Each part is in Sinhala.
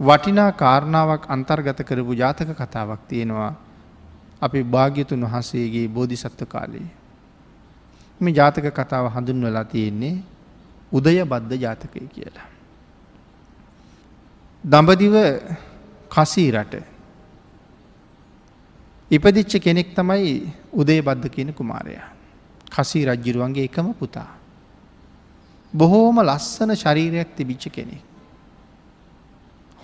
වටිනා කාරණාවක් අන්තර්ගත කරපු ජාතක කතාවක් තියෙනවා අපි භාග්‍යතුන් වහන්සේගේ බෝධිසත්ව කාලයේ. මේ ජාතක කතාව හඳුන්වලා තියෙන්නේ උදය බද්ධ ජාතකය කියලා. දඹදිව කසී රට ඉපදිච්ච කෙනෙක් තමයි උදේ බද්ධ කියන කුමාරයා. කසී රජ්ජිරුවන්ගේ එකම පුතා. බොහෝම ලස්සන ශරීරයක් තිබිච්ච කෙනෙක්.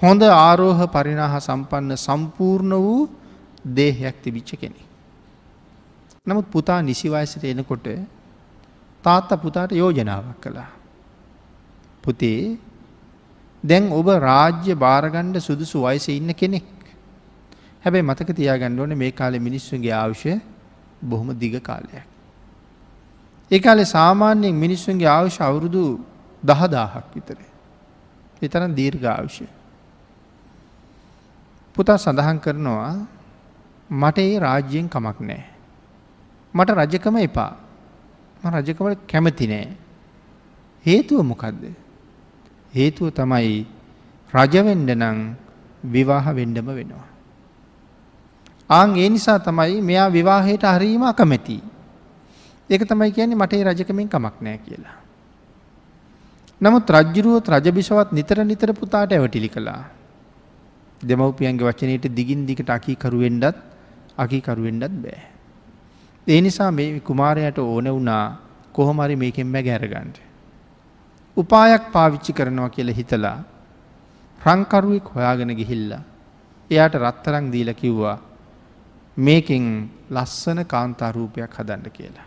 හොඳ ආරෝහ පරිනාහ සම්පන්න සම්පූර්ණ වූ දේහයක් තිබිච්ච කෙනෙ. නමුත් පුතා නිසිවයසට එනකොට තාත්ත පුතාට යෝජනාවක් කළා. පුතේ දැන් ඔබ රාජ්‍ය භාරගණ්ඩ සුදුසු වයස ඉන්න කෙනෙක්. හැබැයි මතක තියාගන්න ඕන මේ කාලෙ මිනිස්සුන්ගේ ආවශ්‍ය බොහොම දිග කාලයක්. ඒ කාලෙ සාමාන්‍යයෙන් මිනිස්සුන්ගේ ආවශ්‍ය අවුරුදු දහදාහක් විතර. එතරම් දීර්ඝ ආවශ්‍ය. පුතා සඳහන් කරනවා මට ඒ රාජ්‍යයෙන් කමක් නෑ. මට රජකම එපා. රජකමට කැමති නෑ. හේතුව මොකක්ද. හේතුව තමයි රජවෙන්ඩ නං විවාහ වෙන්ඩම වෙනවා. ආං ඒ නිසා තමයි මෙයා විවාහයට හරීම අකමැති. ඒක තමයි කියන්නේ මටේ රජකමින් කමක් නෑ කියලා. නමුත් රජ්ජුරුවොත් රජබිෂවත් නිතර නිතර පුතාට ඇවටිලි කළා. දෙමවපියන්ගේ වචනයට දිගින් දිකට අකීකරුවෙන්ඩත් අකීකරුවෙන්ඩත් බෑ. ඒ නිසා මේ කුමාරයට ඕන වුණා කොහොමරි මේකෙන් බැ ගැරගන්ට. උපායක් පාවිච්චි කරනවා කියල හිතලා රංකරුවෙක් හොයාගෙන ගිහිල්ලා. එයාට රත්තරං දීල කිව්වා මේකෙන් ලස්සන කාන්තාරූපයක් හදන්න කියලා.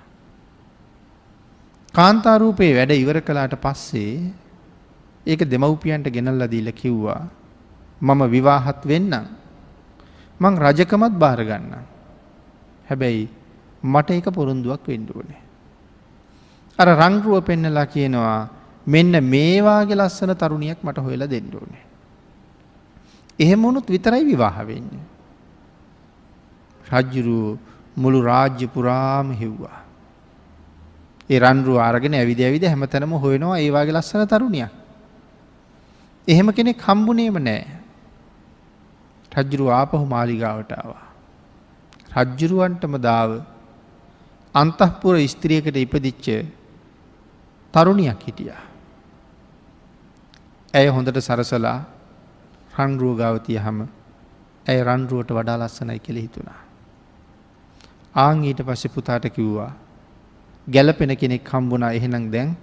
කාන්තාරූපයේ වැඩ ඉවර කලාට පස්සේ ඒක දෙමව්පියන්ට ගෙනල්ල දීල කිව්වා මම විවාහත් වෙන්නම්. මං රජකමත් භාරගන්න. හැබැයි මට එක පොරුන්දුවක් වෙන්ඩුවනේ. අර රංගුව පෙන්නලා කියනවා මෙන්න මේවාගේ ලස්සන තරුණියක් මට හොයලා දෙන්ඩුවනේ. එහෙම වුණුත් විතරයි විවාහ වෙන්නේ. රජ්ජුරුව මුළු රාජ්‍ය පුරාම හෙව්වා. ඒ රන්රුව අරගෙන ඇවිද ඇවිද හැමතැනම හොයනවා ඒවාගේ ලස්සන තරුණියක්. එහෙම කෙනෙක් හම්බුනේම නෑ. රජ්ජුරු ආපහු මාලිගාවට ආවා. රජ්ජුරුවන්ටම දාව අන්තහපුර ස්ත්‍රියකට ඉපදිච්ච තරුණියක් හිටියා. ඇය හොඳට සරසලා රන්රුව ගාවතිය හම ඇය රන්රුවට වඩා ලස්සනයි කෙළ හිතුණා. ආං ඊට පස්සෙ පුතාට කිව්වා ගැලපෙන කෙනෙක් හම්බුනා එහෙනම් දැන්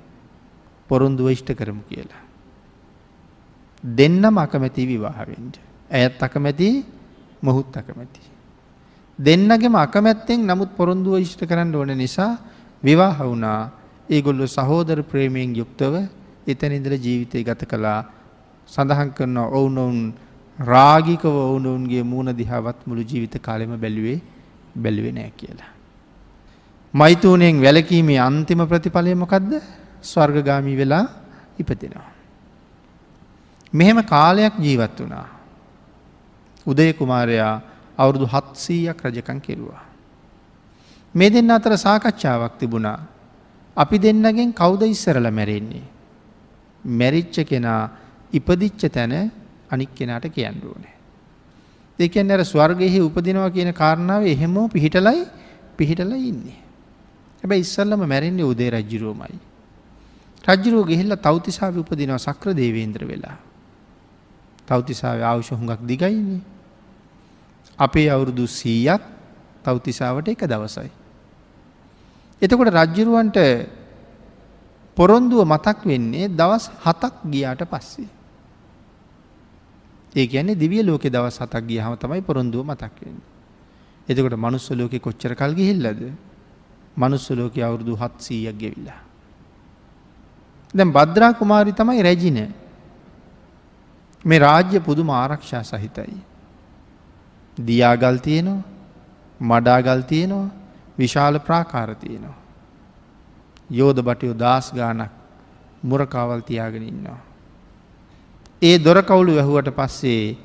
පොරුන්දුව ඉෂ්ට කරමු කියලා. දෙන්නම අකමැති විවාහවෙන්ට. ඇයත් අකමැති මොහුත් අකමැති. දෙන්නගෙම අකමැත්තෙන් නමුත් පොරොන්දුව ඉෂ්ට කරන්න ඕන නිසා විවාහ වුණා ඒගොල්ලු සහෝදර ප්‍රේමයෙන් යුක්තව එතනින්දර ජීවිතය ගත කළා සඳහන් කරනවා ඔවුනොවුන් රාගිකව ඔවුනොවුන්ගේ මූුණ දිහාවත් මුළු ජීවිත කාලෙම බැලුවේ බැලුවේ නෑ කියලා. මෛතුූනයෙන් වැලකීමේ අන්තිම ප්‍රතිඵලයමකක්ද ස්වර්ගගාමී වෙලා ඉපතිනවා. මෙහෙම කාලයක් ජීවත් වනා. උදය කුමාරයා අවුරුදු හත්සීයක් රජකං කෙරුවා. මේ දෙන්න අතර සාකච්ඡාවක් තිබුණා. අපි දෙන්නගෙන් කෞද ඉස්සරල මැරෙන්නේ. මැරිච්ච කෙනා ඉපදිච්ච තැන අනික් කෙනාට කියන්නුවනේ. දෙකෙන් ඇර ස්වර්ගයෙහි උපදිනවා කියන කාරණාව එහෙමෝ පිහිටලයි පිහිටල ඉන්නේ. හැබැ ඉස්සල්ලම මැරෙන්නේ උදේ රජ්ජිරුවමයි. රජ්ජරුව ගෙහිල්ල තෞතිසාාව උපදිනවා සක්‍ර දේවේන්ද්‍ර වෙලා. තෞතිසාාව අවශ්‍ය හුඟක් දිගයින්නේ. අපේ අවුරුදු සීයක් තවතිසාාවට එක දවසයි. එතකොට රජ්ජුරුවන්ට පොරොන්දුව මතක් වෙන්නේ දවස් හතක් ගියාට පස්සේ. ඒ කියන්නේ දිවිය ලෝක දවස් හතක් ගිය හම තමයි පොරොන්දුව මතක් වෙන්න. එතකොට මනුස්ස ලෝක කොච්චර කල් ගිහිල්ලද මනුස්ස ලෝක අවුරුදු හත්සීයක් ගෙවිලා. දැම් බද්‍රා කුමාරි තමයි රැජින මේ රාජ්‍ය පුදුම ආරක්ෂා සහිතයි. දියාගල් තියෙනවා මඩාගල් තියෙනවා විශාල ප්‍රාකාර තියෙනවා. යෝධ බටයෝ දස් ගානක් මුරකාවල් තියාගෙන ඉන්නවා. ඒ දොරකවුළු වැැහුවට පස්සේ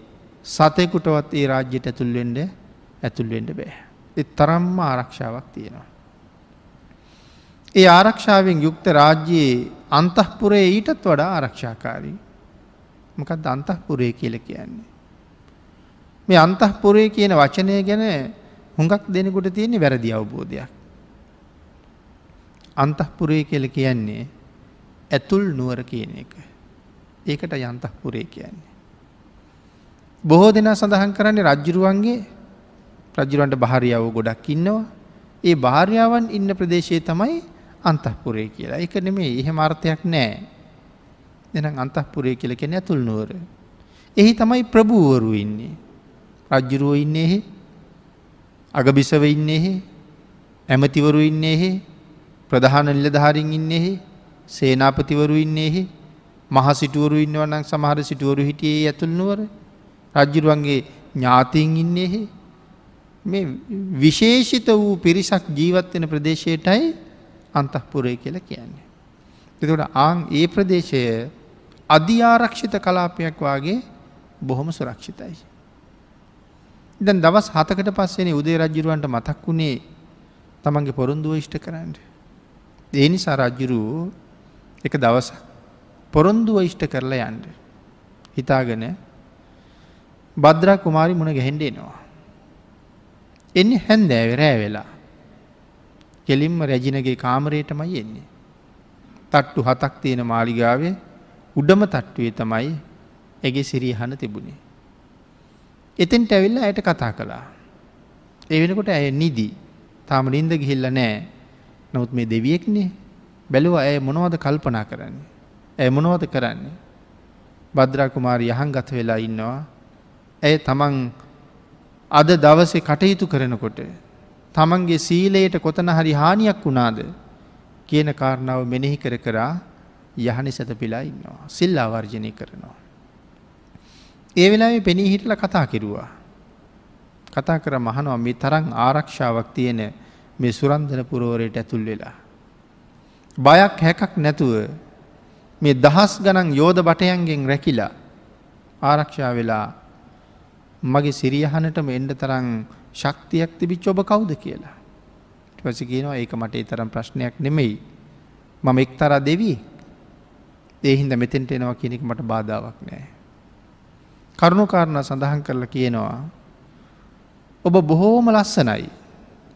සතෙකුටවත් ඒ රාජ්‍යයට ඇතුල්වෙන්ඩ ඇතුල්වෙන්ඩ බෑ. එ තරම්ම ආරක්ෂාවක් තියෙනවා. ඒ ආරක්ෂාවෙන් යුක්ත රාජ්‍යයේ අන්තහපුරේ ඊටත් වඩා ආරක්ෂාකාරී. මොකක්ද අන්තහපුරේ කියල කියන්නේ. මේ අන්තහපුරේ කියන වචනය ගැන හුඟක් දෙනෙකුට තියෙන්නේ වැරදි අවබෝධයක්. අන්තහපුරේ කියල කියන්නේ ඇතුල් නුවර කියන එක. ඒකට යන්තහපුරේ කියන්නේ. බොහෝ දෙනා සඳහන් කරන්නේ රජ්ජුරුවන්ගේ රජ්ජුරුවන්ට භාරියාව ගොඩක් ඉන්නවා. ඒ භාර්යාවන් ඉන්න ප්‍රදේශයේ තමයි අන්තහපුරේ කියලා. එක නෙමේ එහෙම අර්ථයක් නෑ. දෙනම් අන්තහපුරේ කියල කෙන ඇතුල් නුවර. එහි තමයි ප්‍රභූවරු ඉන්නේ. රජ්ජුරුවෝ ඉන්නේ එහෙ? අගබිසව ඉන්නේ එහෙ? ඇමතිවරු ඉන්නේ එහෙ? ප්‍රධාන නිලධාරින් ඉන්නේ එහෙ? සේනාපතිවරු ඉන්නේ එහෙ? මහසිටුවරු ඉන්නවනම් සමහර සිටුවරු හිටියේ ඇතුල් නුවර. රජ්ජුරුවන්ගේ ඥාතීන් ඉන්නේ එහෙ? මේ විශේෂිත වූ පිරිසක් ජීවත්වෙන ප්‍රදේශයටයි අන්තහපුරය කියල කියන්නේ. එතකට ආං ඒ ප්‍රදේශය අධ්‍යාරක්ෂිත කලාපයක් වගේ බොහොම සුරක්ෂිතයි. දැන් දවස් හතකට පස්සෙන උදේ රජ්ජුරුවන්ට මතක් වුණේ තමන්ගේ පොරොන්දුව ඉෂ්ට කරන්න. ඒ නිසා රජ්ජුරු එක දවස පොරොන්දුව ඉෂ්ට කරලා යන්ඩ. හිතාගෙන බද්‍රා කුමාරි මුණ ගැහෙන්ඩෙනවා. එන්නේ හැන්දෑව රෑ වෙලා. කෙලින්ම රැජිනගේ කාමරයටමයි එන්නේ. තට්ටු හතක් තියෙන මාලිගාවේ උඩම තට්ටුවේ තමයි ඇගේ සිරියහන තිබුණේ. එතෙන්ට ඇවිල්ල ඇයට කතා කළා. ඒ වෙනකොට ඇය නිදී තාම ලින්ද ගිහිල්ල නෑ නමුත් මේ දෙවියෙක්නේ බැලුව ඇය මොනවද කල්පනා කරන්නේ. ඇය මොනවද කරන්නේ. බද්‍රාකුමාරි යහන් ගත වෙලා ඉන්නවා. ඇය තමන් අද දවසේ කටයුතු කරනකොට තමන්ගේ සීලයට කොතන හරි හානියක් වුණාද කියන කාරණාව මෙනෙහි කර කරා යහනි සැතපිලා ඉන්නවා. සිල් ආවර්ජනය කරනවා. ඒ වෙලා පෙනී හිටල කතා කිරුවා. කතා කර මහනවා මේ තරං ආරක්ෂාවක් තියෙන මේ සුරන්දන පුරෝරයට ඇතුල් වෙලා. බයක් හැකක් නැතුව මේ දහස් ගණන් යෝධ බටයන්ගෙන් රැකිලා ආරක්ෂා වෙලා මගේ සිරියහනටම එන්ඩ තරං ශක්තියක් තිබිච් ඔබ කවුද කියලා. පසි කියනවා ඒක මට තරම් ප්‍රශ්නයක් නෙමෙයි. මම එක්තර දෙවී ඒහින්ද මෙතෙන්ට එනවා කියනෙක මට බාධාවක් නෑ. කරුණුකාරණ සඳහන් කරලා කියනවා. ඔබ බොහෝම ලස්සනයි.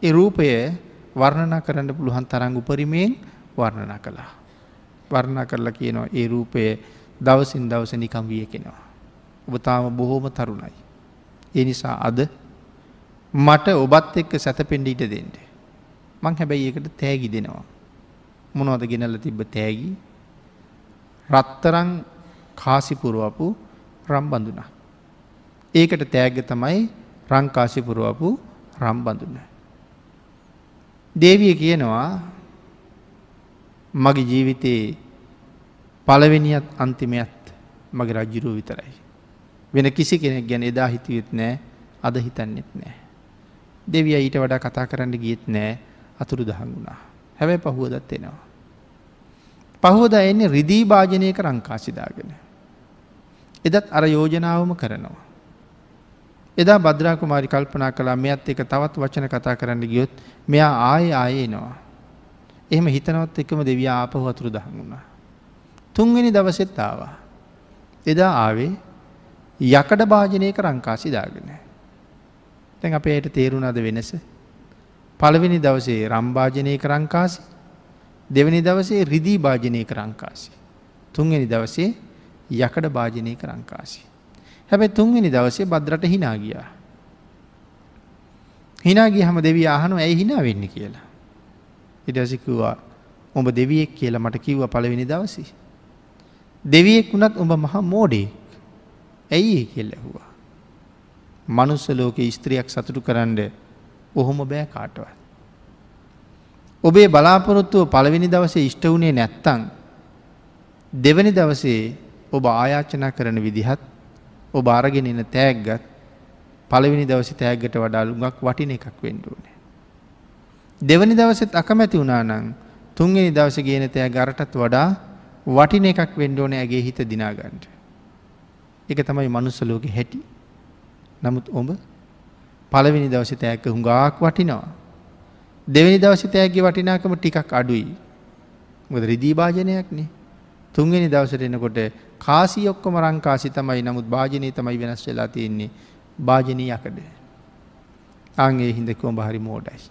ඒ රූපය වර්ණනා කරන්න පුළුවන් තරංග උපරිමයෙන් වර්ණනා කළා. වර්ණා කරලා කියනවා ඒ රූපය දවසින් දවස නිකම් විය කෙනවා. ඔබ තාම බොහෝම තරුණයි. ඒ නිසා අද මට ඔබත් එක්ක සැතපෙන්ඩ ඉට දෙෙන්ට. මං හැබැයි ඒකට තෑගි දෙනවා. මොනවද ගෙනල්ල තිබ්බ තෑගි රත්තරං කාසිපුරුවපු රම් බඳුනා. ඒකට තෑග්ග තමයි රංකාශිපුරුවපු රම් බඳුන. දේවිය කියනවා මගේ ජීවිතයේ පළවෙනියත් අන්තිමයත් මගේ රජ්ජුරුව විතරයි. වෙන කිසි කෙනෙක් ගැන එදා හිතුවෙත් නෑ අද හිතන්නෙත් නෑ. දෙවිය ඊට වඩා කතා කරන්න ගියත් නෑ අතුරු දහන් වුණා. හැබැයි පහුවදත් එනවා. පහෝද එන්නේ රිදී භාජනයක රංකාසිදාගෙන. එදත් අර යෝජනාවම කරනවා. එදා බද්‍රාකුමාරි කල්පනා කලා මෙත් එක තවත් වචන කතා කරන්න ගියොත් මෙයා ආය ආයනවා. එහෙම හිතනවත් එකම දෙවිය ආපහු අතුරු දහන් වුණා. තුන්වෙනි දවසෙත් ආවා. එදා ආවේ යකඩ භාජනයක රංකාසි දාගෙන. තැන් අපේයට තේරුණාද වෙනස. පළවෙනි දවසේ රම්භාජනයක රංකාසි දෙවනි දවසේ රිදී භාජනයක රංකාසි. තුන්වෙනි දවසේ යකඩ භාජනයක රංකාසි. හැබැ තුන්වෙනි දවසේ බද්රට හිනා ගියා. හිනාගේ හම දෙවී ආහනු ඇයි හිනා වෙන්න කියලා. ඉටසිකවා උඹ දෙවියෙක් කියලා මට කිව්ව පළවෙනි දවසි. දෙවියෙක් වුණත් උඹ මහ මෝඩේ ඇයි ඒ කෙල් ඇහුවා. මනුස්ස ලෝක ස්ත්‍රියක් සතුටු කරන්න ඔහොම බෑ කාටවත්. ඔබේ බලාපොරොත්තුව පළවෙනි දවසේ ඉෂ්ට වුණේ නැත්තං දෙවනි දවසේ ඔබ ආයාචනා කරන විදිහත් ඔබ අරගෙන එන තෑග්ගත් පළවෙනි දවසි තෑග්ගට වඩාලුගක් වටින එකක් වෙන්ඩුවනේ. දෙවනි දවසෙත් අකමැති වුණානං තුන්ගෙන දවස ගෙන තෑ ගරටත් වඩා වටින එකක් වෙන්ඩෝන ඇගේ හිත දිනාගන්ට. එක තමයි මනුස්සලෝක හැටි. නමුත් ඔබ පළවෙනි දවස තෑක හුඟාක් වටිනවා. දෙවනි දවස තෑගේ වටිනාකම ටිකක් අඩුයි. මොද රිදී භාජනයක්නේ. තුන්වෙනි දවසට එනකොට කාසි ඔක්කොම රංකාසි තමයි නමුත් භාජනය තමයි වෙනස් වෙලා තියෙන්නේ භාජනී යකඩ. ආගේ හින්දකුවම් බහරි මෝඩයි.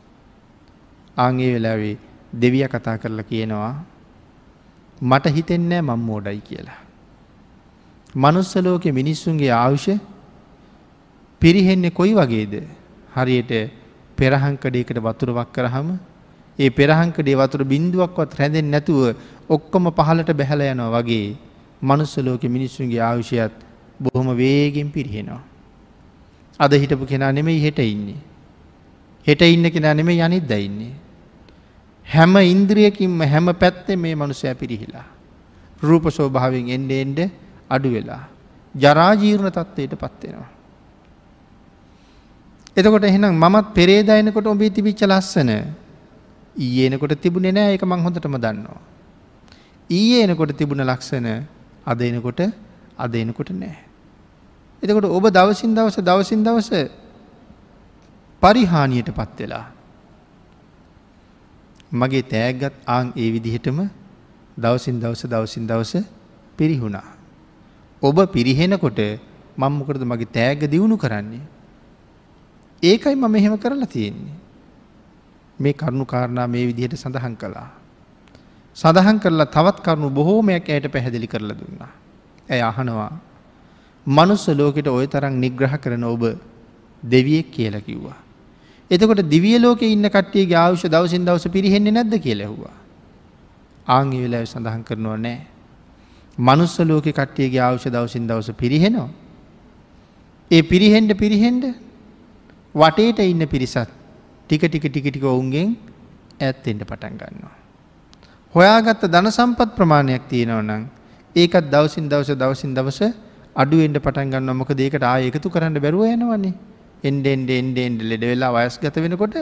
ආගේ වෙලාවේ දෙවිය කතා කරලා කියනවා මට හිතෙන්නෑ මං මෝඩයි කියලා. මනුස්සලෝක මිනිස්සුන්ගේ ආවුෂ පිරිහෙන්නේ කොයි වගේද හරියට පෙරහංකඩයකට වතුරවක් කරහම ඒ පෙරහංකඩේ වතුර බින්දුවක්වත් රැඳෙන් නැතුව ඔක්කොම පහලට බැහල යනවා වගේ මනුස්සලෝක මිනිස්සුන්ගේ ආවිෂයත් බොහොම වේගෙන් පිරිහෙනවා. අද හිටපු කෙනා නෙමෙයි හෙට ඉන්නේ. හෙට ඉන්න කෙනා නෙමෙයි අනිද්ද ඉන්නේ. හැම ඉන්ද්‍රියකින්ම හැම පැත්තේ මේ මනුස්සය පිරිහිලා. රූප සෝභාවෙන් එන්ඩ එන්ඩ අඩු වෙලා. ජරාජීර්ණ තත්ත්වයට පත්වෙනවා. එතකොට එහෙනම් මමත් පෙරේදයනකොට ඔබේ තිබිච්ච ලස්සන ඊයනකොට තිබුණෙ නෑ එක මං හොඳටම දන්නවා. ඊයේ එනකොට තිබුණ ලක්ෂණ අද එනකොට අද එනකොට නෑ. එතකොට ඔබ දවසින් දවස දවසින් දවස පරිහානියට පත් වෙලා. මගේ තෑගත් ආං ඒ විදිහටම දවසින් දවස දවසින් දවස පිරිහුණා. ඔබ පිරිහෙනකොට මංමකරද මගේ තෑග දියුණු කරන්නේ. ඒකයි මම මෙහෙම කරලා තියෙන්නේ. මේ කරුණු කාරණා මේ විදිහට සඳහන් කළා. සඳහන් කරලා තවත් කරුණු බොහෝමයක් ඇයට පැහැදිලි කරලා දුන්නා. ඇය අහනවා මනුස්ස ලෝකෙට ඔය තරම් නිග්‍රහ කරන ඔබ දෙවියෙක් කියලා කිව්වා. එතකොට දිවිය ලෝකෙ ඉන්න කට්ටියගේ ආවුෂ දවසින් දවස පිරිහෙන්නේ නැද්ද කියලා ඇහුවා. ආන්ගේ වෙලාවේ සඳහන් කරනවා නෑ. මනුස්ස ලෝකෙ කට්ටියගේ ආවුෂ දවසින් දවස පිරිහෙනවා. ඒ පිරිහෙන්ඩ පිරිහෙන්ඩ වටේට ඉන්න පිරිසත් ටික ටික ටික ටික ඔවුන්ගෙන් ඇත්තෙන්ට පටන් ගන්නවා. හොයාගත්ත ධන සම්පත් ප්‍රමාණයක් තියෙනව නම් ඒකත් දවසින් දවස දවසින් දවස අඩුවෙන්ට පටන් ගන්න මොක දේකට ආය එකතු කරන්න බැරුව යනවන්නේ එන්ඩෙන්ඩ එන්ඩෙන්ඩ ලෙඩ වෙලා වයස් ගත වෙනකොට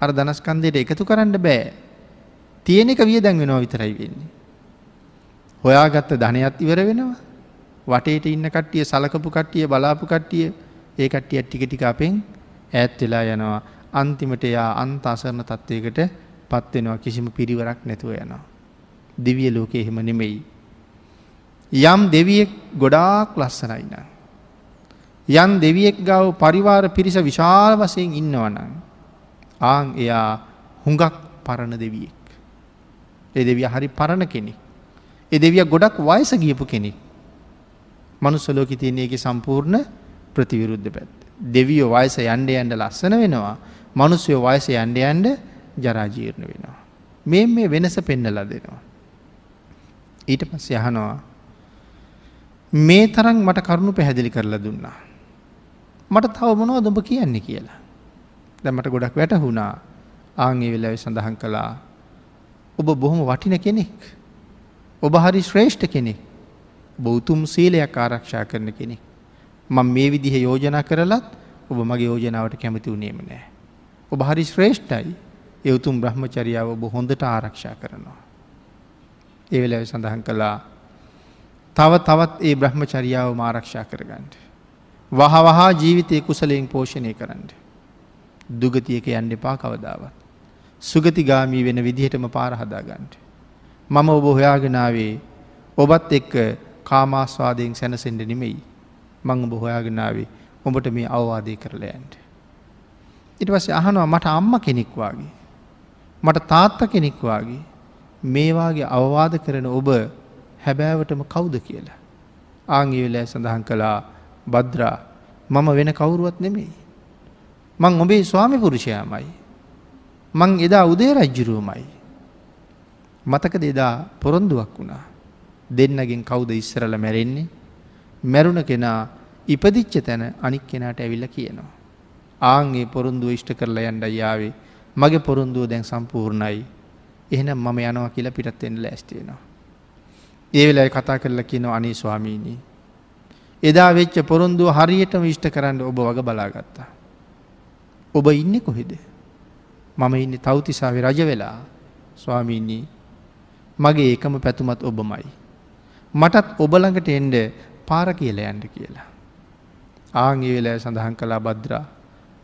අර දනස්කන්දයට එකතු කරන්න බෑ. තියෙන එක විය දැන් වෙනවා විතරයි වෙන්නේ. හොයාගත්ත ධනයත් ඉවර වෙනවා. වටේට ඉන්න කට්ටිය සලකපු කට්ටිය බලාපු කට්ටිය ඒ කට්ටිය ටික ටික අපෙන් ඈත් වෙලා යනවා. අන්තිමට එයා අන්ත අසරණ තත්ත්වයකට පත්වෙනවා කිසිම පිරිවරක් නැතුව යනවා. දිවිය ලෝකෙ එහෙම නෙමෙයි. යම් දෙවියෙක් ගොඩාක් ලස්සනයින. යන් දෙවියෙක් ගව පරිවාර පිරිස විශාල වසයෙන් ඉන්නවනන්. ආං එයා හුඟක් පරණ දෙවියෙක්. එ දෙවිය හරි පරණ කෙනෙක්. එ දෙවිය ගොඩක් වයස ගියපු කෙනෙක්. මනුස්සලෝකි තියන්නේගේ සම්පූර්ණ ප්‍රතිවිරුද්ධ පැත්. දෙවියෝ වයස යන්ඩ යන්ඩ ලස්සන වෙනවා මනුස්යෝ වයස යන්ඩ යන්ඩ ජරාජීර්ණ වෙනවා. මේ මේ වෙනස පෙන්නලා දෙනවා. ඊට පස්ස යහනවා මේ තරම් මට කරුණු පැහැදිලි කරලා දුන්නා. මට තව මොනව දොඹ කියන්නේ කියලා. දැමට ගොඩක් වැටහුණා ආංගේ වෙලාව සඳහන් කළා ඔබ බොහොම වටින කෙනෙක්. ඔබ හරි ශ්‍රේෂ්ඨ කෙනෙක් බෞතුම් සීලයක් ආරක්ෂා කරන කෙනෙක්. මං මේ විදිහ යෝජනා කරලත් ඔබ මගේ යෝජනාවට කැමති වුණේම නෑ. ඔබ හරි ශ්‍රේෂ්ඨයි එවතුම් බ්‍රහ්මචරියාව ඔබ හොඳට ආරක්ෂා කරනවා. ඒවෙලව සඳහන් කළා තව තවත් ඒ බ්‍රහ්මචරියාව මාරක්ෂා කරගන්නට. වහ වහා ජීවිතය කුසලයෙන් පෝෂණය කරන්න. දුගතියක යන්න එපා කවදාවත්. සුගතිගාමී වෙන විදිහටම පාරහදාගන්නට. මම ඔබ හොයාගෙනාවේ ඔබත් එක්ක කාමාස්වාදයෙන් සැනසෙන්ඩ නෙමෙයි මං ඔබ හොයාගෙනාවේ ඔබට මේ අවවාදය කරලයන්ට. ඉට පස්සේ අහනවා මට අම්ම කෙනෙක්වාගේ. මට තාත්ත කෙනෙක්වාගේ මේවාගේ අවවාද කරන ඔබ හැබෑවටම කවුද කියලා. ආංගිවෙලෑ සඳහන් කළා බද්‍රා මම වෙන කවුරුවත් නෙමෙයි. මං ඔබේ ස්වාමි පුරුෂයාමයි. මං එදා උදේ රජ්ජුරුවමයි. මතක දෙදා පොරොන්දුවක් වුණා. දෙන්නගෙන් කවුද ඉස්සරල මැරෙන්නේ. මැරුණ කෙනා ඉපදිච්ච තැන අනික් කෙනාට ඇවිල්ල කියනවා. ආන්ගේ පොරුන්දුව ඉෂ්ට කරලා යන්ඩ යාවේ මගේ පොරුන්දුව දැන් සම්පූර්ණයි එහෙනම් මම යනවා කියලා පිටත්වෙන්න ලෑස්තියෙනවා. ඒ වෙලායි කතා කරලා කියනවා අනී ස්වාමීණී. එදා වෙච්ච පොරොන්දුව හරියටම ඉෂ්ට කරන්න ඔබ වග බලාගත්තා. ඔබ ඉන්න කොහෙද. මම ඉන්න තවතිසාාව රජ වෙලා ස්වාමීණී මගේ ඒකම පැතුමත් ඔබමයි. මටත් ඔබළඟට එන්ඩ පාර කියල යන්ඩ කියලා. ආංගේ වෙලා සඳහන් කලා බද්‍රා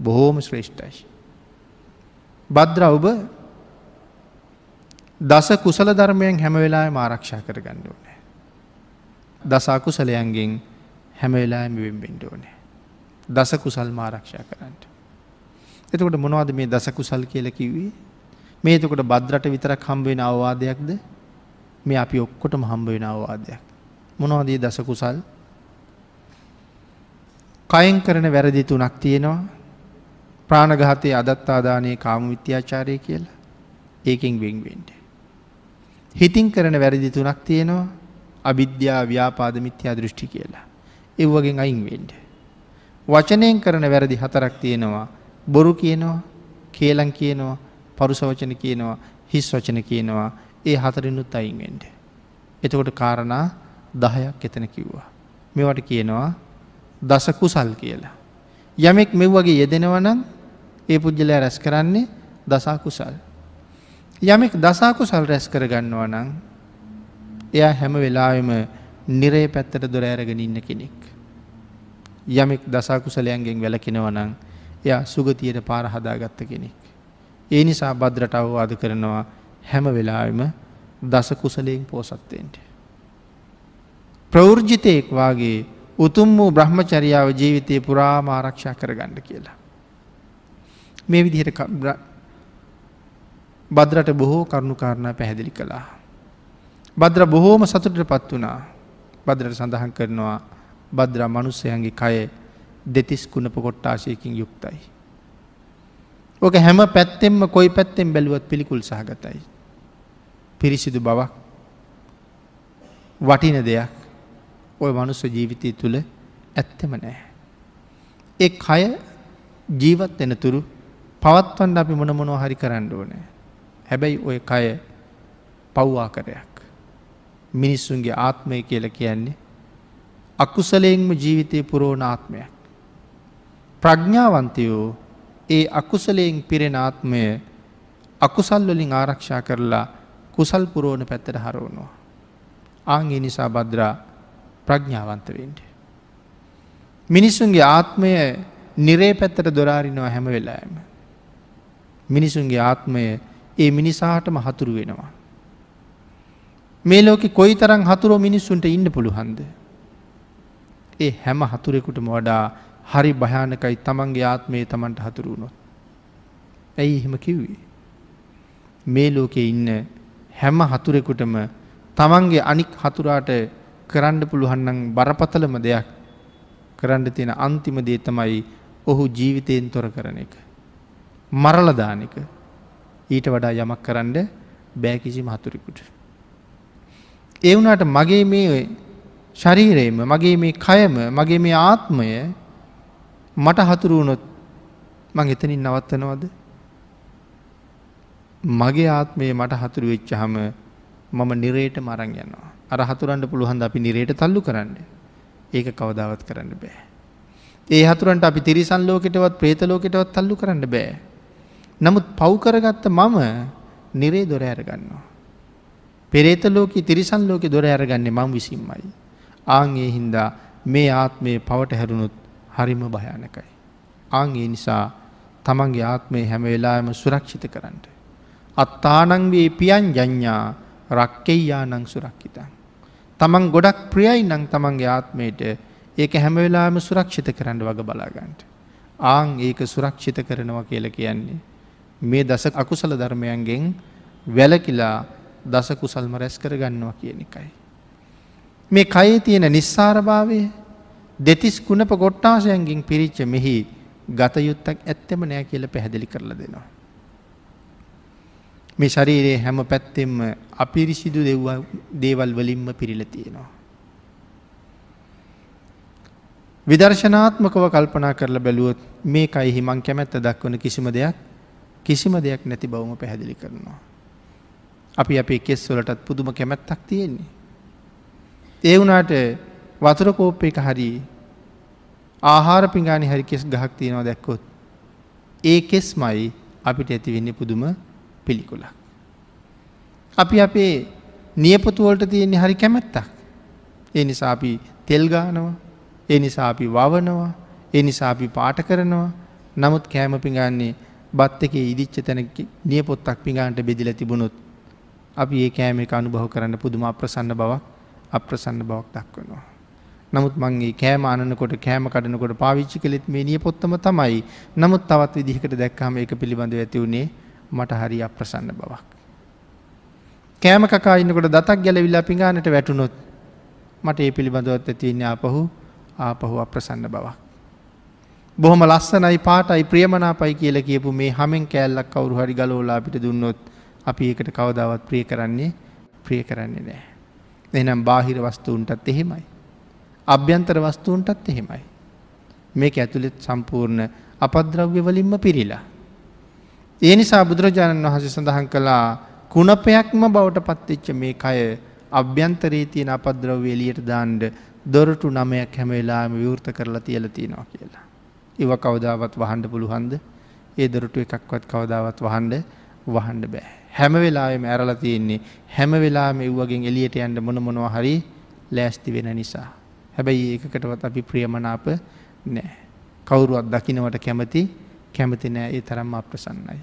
බොහෝම ශ්‍රේෂ්ඨයි. බද්‍ර ඔබ දස කුසල ධර්මයෙන් හැම වෙලා ආරක්ෂා කර ගණ්ඩ ඕනෑ. දසාකුසලයන්ගෙන් හැමවෙලාම වෙම්බෙන්ඩ ඕනේ. දස කුසල් මාරක්ෂා කරන්නට. එතකොට මොනවද මේ දසකුසල් කියල කිව්වේ මේ එතකොට බද්රට විතරක් හම්බවෙන අවවාදයක්ද මේ අපි ඔක්කොටම හම්බ වෙන අවවාදයක්. මොනවදී දසකුසල් කයෙන් කරන වැරදි තුනක් තියෙනවා ප්‍රාණගහතය අදත්තාදානයේ කාම විත්‍යාචාරය කියලා ඒකෙන් වෙන්වෙන්ට. හිතින් කරන වැරදි තුනක් තියෙනවා අවිද්‍යා ව්‍යාපාද මිත්‍යා දෘෂ්ටි කියලා. එව්වගෙන් අයින් වෙන්ඩ. වචනයෙන් කරන වැරදි හතරක් තියෙනවා බොරු කියනවා කේලං කියනවා පරුසවචන කියනවා හිස් වචන කියනවා ඒ හතරිනුත් අයින්ෙන්ට. එතකොට කාරණා දහයක් එතන කිව්වා. මෙවට කියනවා දස කුසල් කියලා. යමෙක් මෙව්වගේ යෙදෙනවනම් ඒ පුද්ගලයා රැස් කරන්නේ දසා කුසල්. යමෙක් දසාකුසල් රැස් කරගන්නවා නං එයා හැම වෙලාවෙම නිරේ පැත්තට දොර ඇරගෙන ඉන්න කෙනෙක්. යමෙක් දසාකුසලයන්ගෙන් වැලකෙනවනං එයා සුගතියට පාර හදාගත්ත කෙනෙක්. ඒ නිසා බද්‍රට අවවාද කරනවා හැම වෙලාවෙම දස කුසලයෙන් පෝසත්තයෙන්ට. ප්‍රවෘර්ජිතයෙක් වගේ උතුම් වූ බ්‍රහ්මචරියාව ජීවිතය පුරාම ආරක්ෂා කරගන්න කියලා. මේ විදිහට බද්‍රට බොහෝ කරුණුකාරණා පැහැදිලි කළා. බද්‍ර බොහෝම සතුටට පත් වනා බද්‍රට සඳහන් කරනවා බද්‍ර මනුස්සයන්ගේ කය දෙතිස් කුණප කොට්ටාශයකින් යුක්තයි. ඕක හැම පැත්තෙම කොයි පැත්තෙන් බැලුවත් පිළිකුල් සහගතයි. පිරිසිදු බවක් වටින දෙයක් ඔය මනුස්ස ජීවිතය තුළ ඇත්තෙම නෑ. එ කය ජීවත් එන තුරු පවත්වන්න අපි මොන මොනෝ හරි කරන්න ඕනෑ. හැබැයි ඔය කය පව්වාකරයක්. මිනිස්සුන්ගේ ආත්මය කියල කියන්නේ අකුසලයෙන්ම ජීවිතය පුරෝණ ආත්මයක්. ප්‍රඥාවන්තයෝ ඒ අකුසලයෙන් පිරෙන ආත්මය අකුසල්වලින් ආරක්ෂා කරලා කුසල් පුරෝණ පැත්තට හරවනවා. ආංගේ නිසා බද්‍රා ප්‍රඥාවන්තවෙන්ට. මිනිස්සුන්ගේ ආත්මය නිරේ පැත්තට දොරාරිනවා හැම වෙලාෑම. මිනිසුන්ගේ ආත්මය ඒ මිනිසාටම හතුරු වෙනවා. මේ ලෝකෙ කොයි තරම් හතුරෝ මිනිස්සුන්ට ඉන්න පුළුහන්ද. ඒ හැම හතුරෙකුටම වඩා හරි භයානකයි තමන්ගේ ආත්මය තමන්ට හතුරුුණොත්. ඇයි එහෙම කිව්වේ. මේ ලෝකෙ ඉන්න හැම හතුරෙකුටම තමන්ගේ අනික් හතුරාට කරන්න පුළුවන්නම් බරපතලම දෙයක් කරන්න තියෙන අන්තිම දේ තමයි ඔහු ජීවිතයෙන් තොර කරන එක. මරලදානක. ඊට වඩා යමක් කරන්න බෑකිසි මහතුරෙකුට. ඒ වුණට මගේ මේ ශරීරයම මගේ මේ කයම මගේ මේ ආත්මය මට හතුරුවනොත් මං එතනින් නවත්තනවද? මගේ ආත්මය මට හතුරු වෙච්චහම මම නිරේට මරං යනවා. අර හතුරන්ට පුළුවන්ද අපි නිරේට තල්ලු කරන්න ඒක කවදාවත් කරන්න බෑ. ඒ හතුරන්ට අපි තිරිසන් ලෝකෙටවත් ප්‍රේත ලෝකෙටවත් තල්ලු කරන්න බෑ. නමුත් පව්කරගත්ත මම නිරේ දොර ඇරගන්නවා පෙරේත ලෝක තිරිසන් ලෝකෙ දොර ඇරගන්නේ මං විසින්මයි ආංගේ හින්දා මේ ආත්මය පවට හැරුණුත් හරිම භයානකයි. ආංගේ නිසා තමන්ගේ ආත්මය හැමවෙලාම සුරක්ෂිත කරන්නට. අත්තානංවේ පියන් ජඥා රක්කෙයියා නං සුරක්කිතන්. තමන් ගොඩක් ප්‍රියයි නං තමන්ගේ ආත්මයට ඒක හැමවෙලාම සුරක්ෂිත කරන්න වග බලාගන්ට. ආං ඒක සුරක්ෂිත කරනවා කියල කියන්නේ. මේ දස අකුසල ධර්මයන්ගෙන් වැලකිලා දස කුසල්ම රැස් කරගන්නවා කියන එකයි. මේ කයේ තියෙන නිස්සාරභාවය දෙතිස් කුණප ගොට්ටාසයන්ගින් පිරිච්ච මෙහි ගතයුත්තක් ඇත්තෙම නෑ කියල පැහැදිලි කරලා දෙනවා. මේ ශරීරයේ හැම පැත්තෙම අපිරිසිදු දෙව්ව දේවල් වලින්ම පිරිල තියෙනවා. විදර්ශනාත්මකව කල්පනා කරලා බැලුවොත් මේ කයිහි මං කැමැත්ත දක්වන කිසිම දෙයක් කිසිම දෙයක් නැති බවම පැහැදිලි කරනවා. අපි අපේ කෙස් වලටත් පුදුම කැමැත්තක් තියෙන්නේ. ඒ වුණාට වතුර කෝප්ප එක හරි ආහාර පිඟානි හරි කෙස් ගහක් තියෙනවා දැක්කොත්. ඒ කෙස්මයි අපිට ඇති වෙන්න පුදුම පිළිකුලක්. අපි අපේ නියපොතුවලට තියෙන්නේ හරි කැමැත්තක්. ඒ නිසා අපි තෙල්ගානවා ඒ නිසා අපි වවනවා ඒ නිසා අපි පාට කරනවා නමුත් කෑම පිඟන්නේ බත් එක ඉදිච්ච තැන නියපොත්තක් පිඟාන්ට බෙදිල තිබුණොත් අපි ඒ කෑම එක අනුභව කරන්න පුදුම අප්‍රසන්න බවක් අප්‍රසන්න බවක් දක්වනවා. නමුත් මංගේ කෑම අනනකොට කෑම කඩනකොට පාවිච්චි කළෙත් මේ නිය පොත්තම තමයි නමුත් තවත් විදිහකට දැක්කාම ඒක පිළිබඳව ඇති වුණේ මට හරි අප්‍රසන්න බවක්. කෑම කකායින්නකොට දතක් ගැලවිල්ලා පිඟානට වැටුනොත් මට ඒ පිළිබඳවත් ඇතිවන්නේ ආපහු ආපහු අප්‍රසන්න බවක්. බොහොම ලස්සනයි පාටයි ප්‍රියමනාපයි කියල කියපු මේ හමෙන් කෑල්ලක් කවරු හරි ගලෝලා අපිට දුන්නොත් අපි ඒකට කවදාවත් ප්‍රිය කරන්නේ ප්‍රිය කරන්නේ නෑ. එනම් බාහිර වස්තුූන්ටත් එහෙමයි. අභ්‍යන්තර වස්තුූන්ටත් එහෙමයි. මේක ඇතුළෙත් සම්පූර්ණ අපද්‍රව්‍ය වලින්ම පිරිලා. ඒ නිසා බුදුරජාණන් වහස සඳහන් කළා කුණපයක්ම බවට පත්වෙච්ච මේ කය අභ්‍යන්තරයේ තියෙන අපද්‍රව්‍ය එලියට දාන්ඩ දොරටු නමයක් හැම වෙලාම විවෘත කරලා තියල තියෙනවා කියලා. ඉව කවදාවත් වහන්ඩ පුළුහන්ද ඒ දොරටු එකක්වත් කවදාවත් වහන්ඩ වහන්ඩ බෑ. හැම වෙලාම ඇරලා තියෙන්නේ හැම වෙලා මෙව්වගෙන් එලියට යන්ට මොන මොනවා හරි ලෑස්ති වෙන නිසා. හැබැයි ඒකකටවත් අපි ප්‍රියමනාප නෑ. කවුරුවත් දකිනවට කැමති කැමති නෑ ඒ තරම් අප්‍රසන්නයි.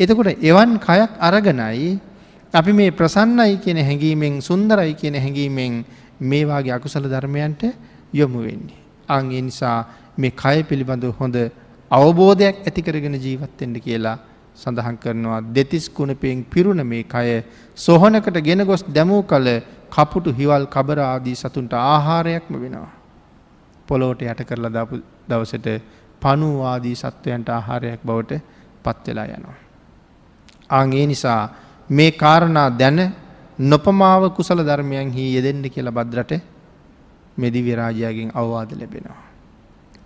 එතකොට එවන් කයක් අරගනයි අපි මේ ප්‍රසන්නයි කියන හැඟීමෙන් සුන්දරයි කියන හැඟීමෙන් මේවාගේ අකුසල ධර්මයන්ට යොමු වෙන්නේ. අංගේ නිසා මේ කය පිළිබඳව හොඳ අවබෝධයක් ඇතිකරගෙන ජීවත්තෙන්ට කියලා සඳහන් කරනවා දෙතිස් කුණපයෙන් පිරුණ මේ කය සොහනකට ගෙන ගොස් දැමූ කල කපුටු හිවල් කබර ආදී සතුන්ට ආහාරයක්ම වෙනවා. පොලෝට යට කරලා දපු දවසට පනුවාදී සත්වයන්ට ආහාරයක් බවට පත්වෙලා යනවා. ආගේ නිසා මේ කාරණා දැන නොපමාව කුසල ධර්මයන් හි යෙදෙන්ට කියල බද්රට මෙදි විරාජයාගෙන් අවවාද ලැබෙනවා.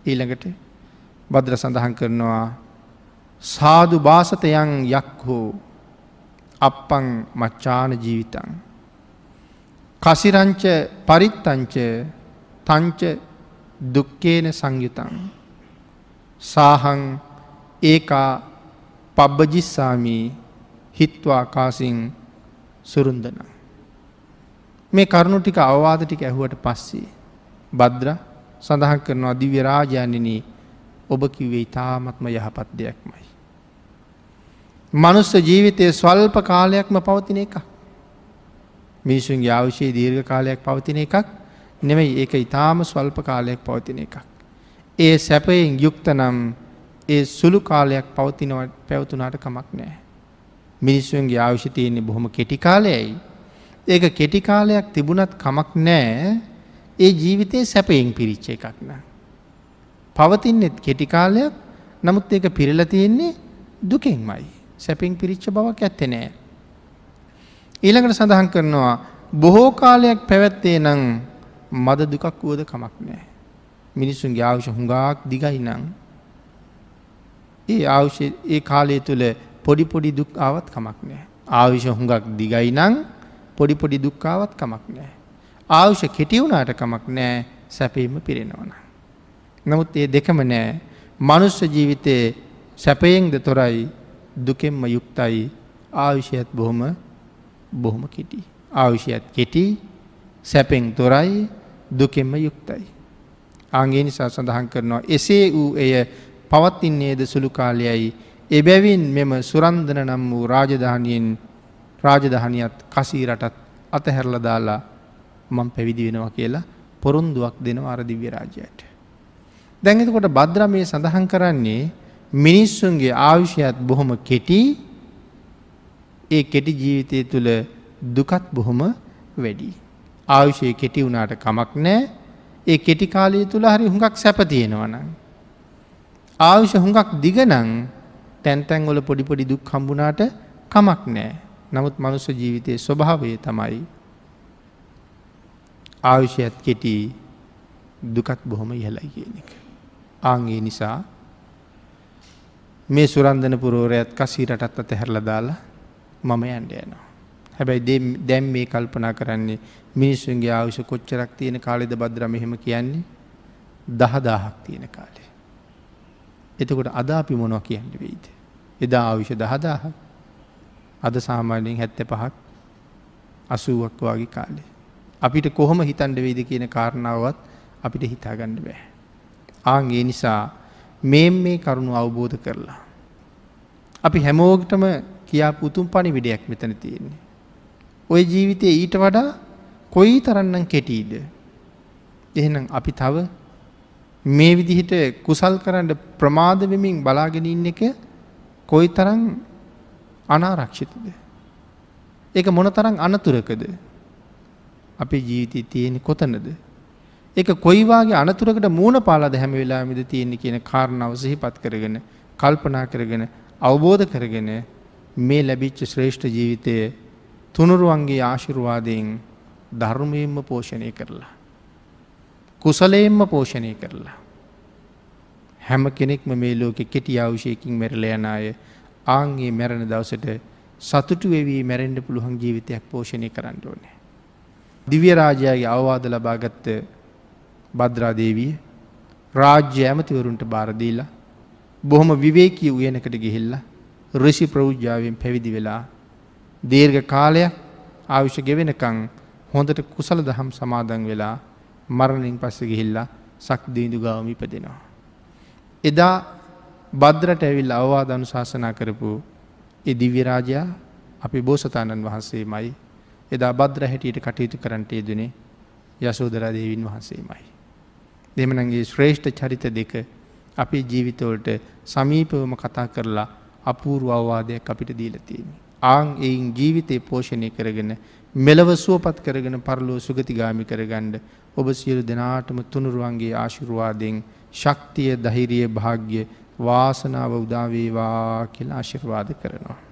ඊළඟට බද්‍ර සඳහන් කරනවා සාදු භාසතයන් යක් හෝ අපපං මච්චාන ජීවිතන්. කසිරංච පරිත්තංච තංච දුක්කේන සංයුතන්. සාහං ඒකා පබ්බජිස්සාමී හිත්වා කාසින් සුරුන්දන. මේ කරුණු ටික අවවාද ටික ඇහුවට පස්සේ. බද්‍ර සඳහන් කරනවා දිව්‍යරාජානිනී ඔබ කිව්වේ ඉතාමත්ම යහපත් දෙයක්මයි. මනුස්ස ජීවිතය ස්වල්ප කාලයක්ම පවතින එක. මිනිසුන්ගේ අවශ්‍යයේ දීර්ඝ කාලයක් පවතින එකක් නෙමයි ඒක ඉතාම ස්වල්ප කාලයක් පවතින එකක්. ඒ සැපයෙන් යුක්ත නම් ඒ සුළු කාලයක් පවතිනවට පැවතුනාට කමක් නෑ. මිනිස්සුන්ගේ ආවිශ්‍ය තියෙන්නේ බොහොම කෙටි කාලයයි. ඒක කෙටි කාලයක් තිබුණත් කමක් නෑ ඒ ජීවිතයේ සැපයෙන් පිරිච්ච එකක් නම්. පවතින්නෙත් කෙටි කාලයක් නමුත් ඒක පිරල තියෙන්නේ දුකෙන්මයි. සැපින් පිරිච්ච බවක් ඇත්තේ නෑ. ඊළඟට සඳහන් කරනවා බොහෝ කාලයක් පැවැත්තේ නං මද දුකක් වුවද කමක් නෑ. මිනිස්සුන්ගේ ආවුෂ හුඟාක් දිගයි නං. ඒ ආවුෂ ඒ කාලය තුළ පොඩි පොඩි දුක් ආවත් කමක් නෑ. ආවිෂ හුඟක් දිගයි නං පොඩි පොඩි දුක්කාවත් කමක් නෑ. ආවුෂ කෙටිවුණාට කමක් නෑ සැපීම පිරෙනවන. නමුත් ඒ දෙකම නෑ මනුස්්‍ය ජීවිතයේ සැපයෙන්ද තොරයි දුකෙන්ම යුක්තයි ආවිෂයත් බොහොම බොහොම කෙටි. ආවිෂයත් කෙටි සැපෙන් තොරයි දුකෙන්ම යුක්තයි. ආගේ නිසා සඳහන් කරනවා එසේ වූ එය පවත්තින්නේද සුළු කාලයයි එබැවින් මෙම සුරන්දන නම් වූ රාජධානියෙන් රාජධානියත් කසී රටත් අතහැරල දාලා මං පැවිදි වෙනවා කියලා පොරුන්දුවක් දෙනවා අරදිව්‍ය රාජයට. දැඟතකොට බද්‍රමය සඳහන් කරන්නේ මිනිස්සුන්ගේ ආවිෂයත් බොහොම කෙටි ඒ කෙටි ජීවිතය තුළ දුකත් බොහොම වැඩි. ආවිෂය කෙටි වුණාට කමක් නෑ ඒ කෙටි කාලය තුළ හරි හුඟක් සැපතියෙනවන. ආවිෂ හුඟක් දිගනං තැන්තැන්වල පොඩිපොඩි දුක් කම්බුණාට කමක් නෑ නමුත් මනුස්ස ජීවිතයේ ස්වභාවය තමයි ආවිෂයත් කෙටි දුකත් බොහොම ඉහලයි කියන එක. ආංගේ නිසා මේ සුරන්දන පුරෝරයත් කසී රටත් අත හැරල දාලා මම යන්ඩ යනවා. හැබැයි දැම් මේ කල්පනා කරන්නේ මිනිස්සුන්ගේ ආවිෂ කොච්චරක් තියෙන කාලෙද බද්‍රම එහෙම කියන්නේ දහදාහක් තියෙන කාලේ. එතකොට අද අපි මොනො කියන්න වෙයිද. එදා ආවිෂ දහදාහ අද සාමාන්‍යයෙන් හැත්ත පහක් අසුවක් වගේ කාලේ. අපිට කොහොම හිතන්ඩ වෙයිද කියන කාරණාවත් අපිට හිතාගන්න බෑ. ආන්ගේ නිසා මේ මේ කරුණු අවබෝධ කරලා. අපි හැමෝගටම කියා පුතුම් පණි විඩයක් මෙතන තියෙන්නේ. ඔය ජීවිතය ඊට වඩා කොයි තරන්නම් කෙටීද. එහෙනම් අපි තව මේ විදිහට කුසල් කරන්න ප්‍රමාද වෙමින් බලාගෙන ඉන්න එක කොයි තරම් අනාරක්ෂිතද. ඒක මොන තරම් අනතුරකද අපේ ජීවිතය තියෙන කොතනද. ඒක කොයිවාගේ අනතුරකට මූුණ පාලද හැම වෙලා මිද තියෙන්නේ කියන කාරණාව සිහිපත් කරගෙන කල්පනා කරගෙන අවබෝධ කරගෙන මේ ලැබිච්ච ශ්‍රේෂ්ඨ ජීවිතය තුනුරුවන්ගේ ආශිරුවාදයෙන් ධර්මයෙන්ම පෝෂණය කරලා. කුසලයෙන්ම පෝෂණය කරලා. හැම කෙනෙක්ම මේ ලෝකෙ කෙටි අවශයකින් මැරල යන අය ආන්ගේ මැරණ දවසට සතුටු වෙවී මැරෙන්ඩ පුළුවන් ජීවිතයක් පෝෂණය කරන්න ඕනෑ. දිව්‍යරාජයාගේ අවවාද ලබාගත්ත භද්‍රාදේවිය රාජ්‍ය ඇමතිවරුන්ට බාරදීලා බොහොම විවේකී උයනකට ගිහිල්ලා රිෂි ප්‍රෞද්ජාවෙන් පැවිදි වෙලා දීර්ඝ කාලයක් ආවිෂ ගෙවෙනකං හොඳට කුසල දහම් සමාදන් වෙලා මරණින් පස්ස ගිහිල්ලා සක්දීඳු ගාවම ඉපදෙනවා. එදා බද්‍රට ඇවිල් අවවාද අනුශාසනා කරපු ඒ දිව්‍යරාජයා අපි බෝසතාණන් වහන්සේමයි එදා බද්‍ර හැටියට කටයුතු කරන්නට යෙදනේ යසෝදරාදේවින් වහන්සේමයි. දෙමනගේ ශ්‍රේෂ්ඨ චරිත දෙක අපේ ජීවිතවලට සමීපවම කතා කරලා අපූරු අවවාදයක් අපිට දීලතියන්නේ. ආං එයින් ජීවිතය පෝෂණය කරගෙන මෙලව සුවපත් කරගෙන පරලෝ සුගතිගාමි කරගණ්ඩ ඔබ සියලු දෙනාටම තුනුරුවන්ගේ ආශිරුවාදෙන් ශක්තිය දහිරිය භාග්‍ය වාසනාව උදාවේවා කියලා ආශිර්වාද කරනවා.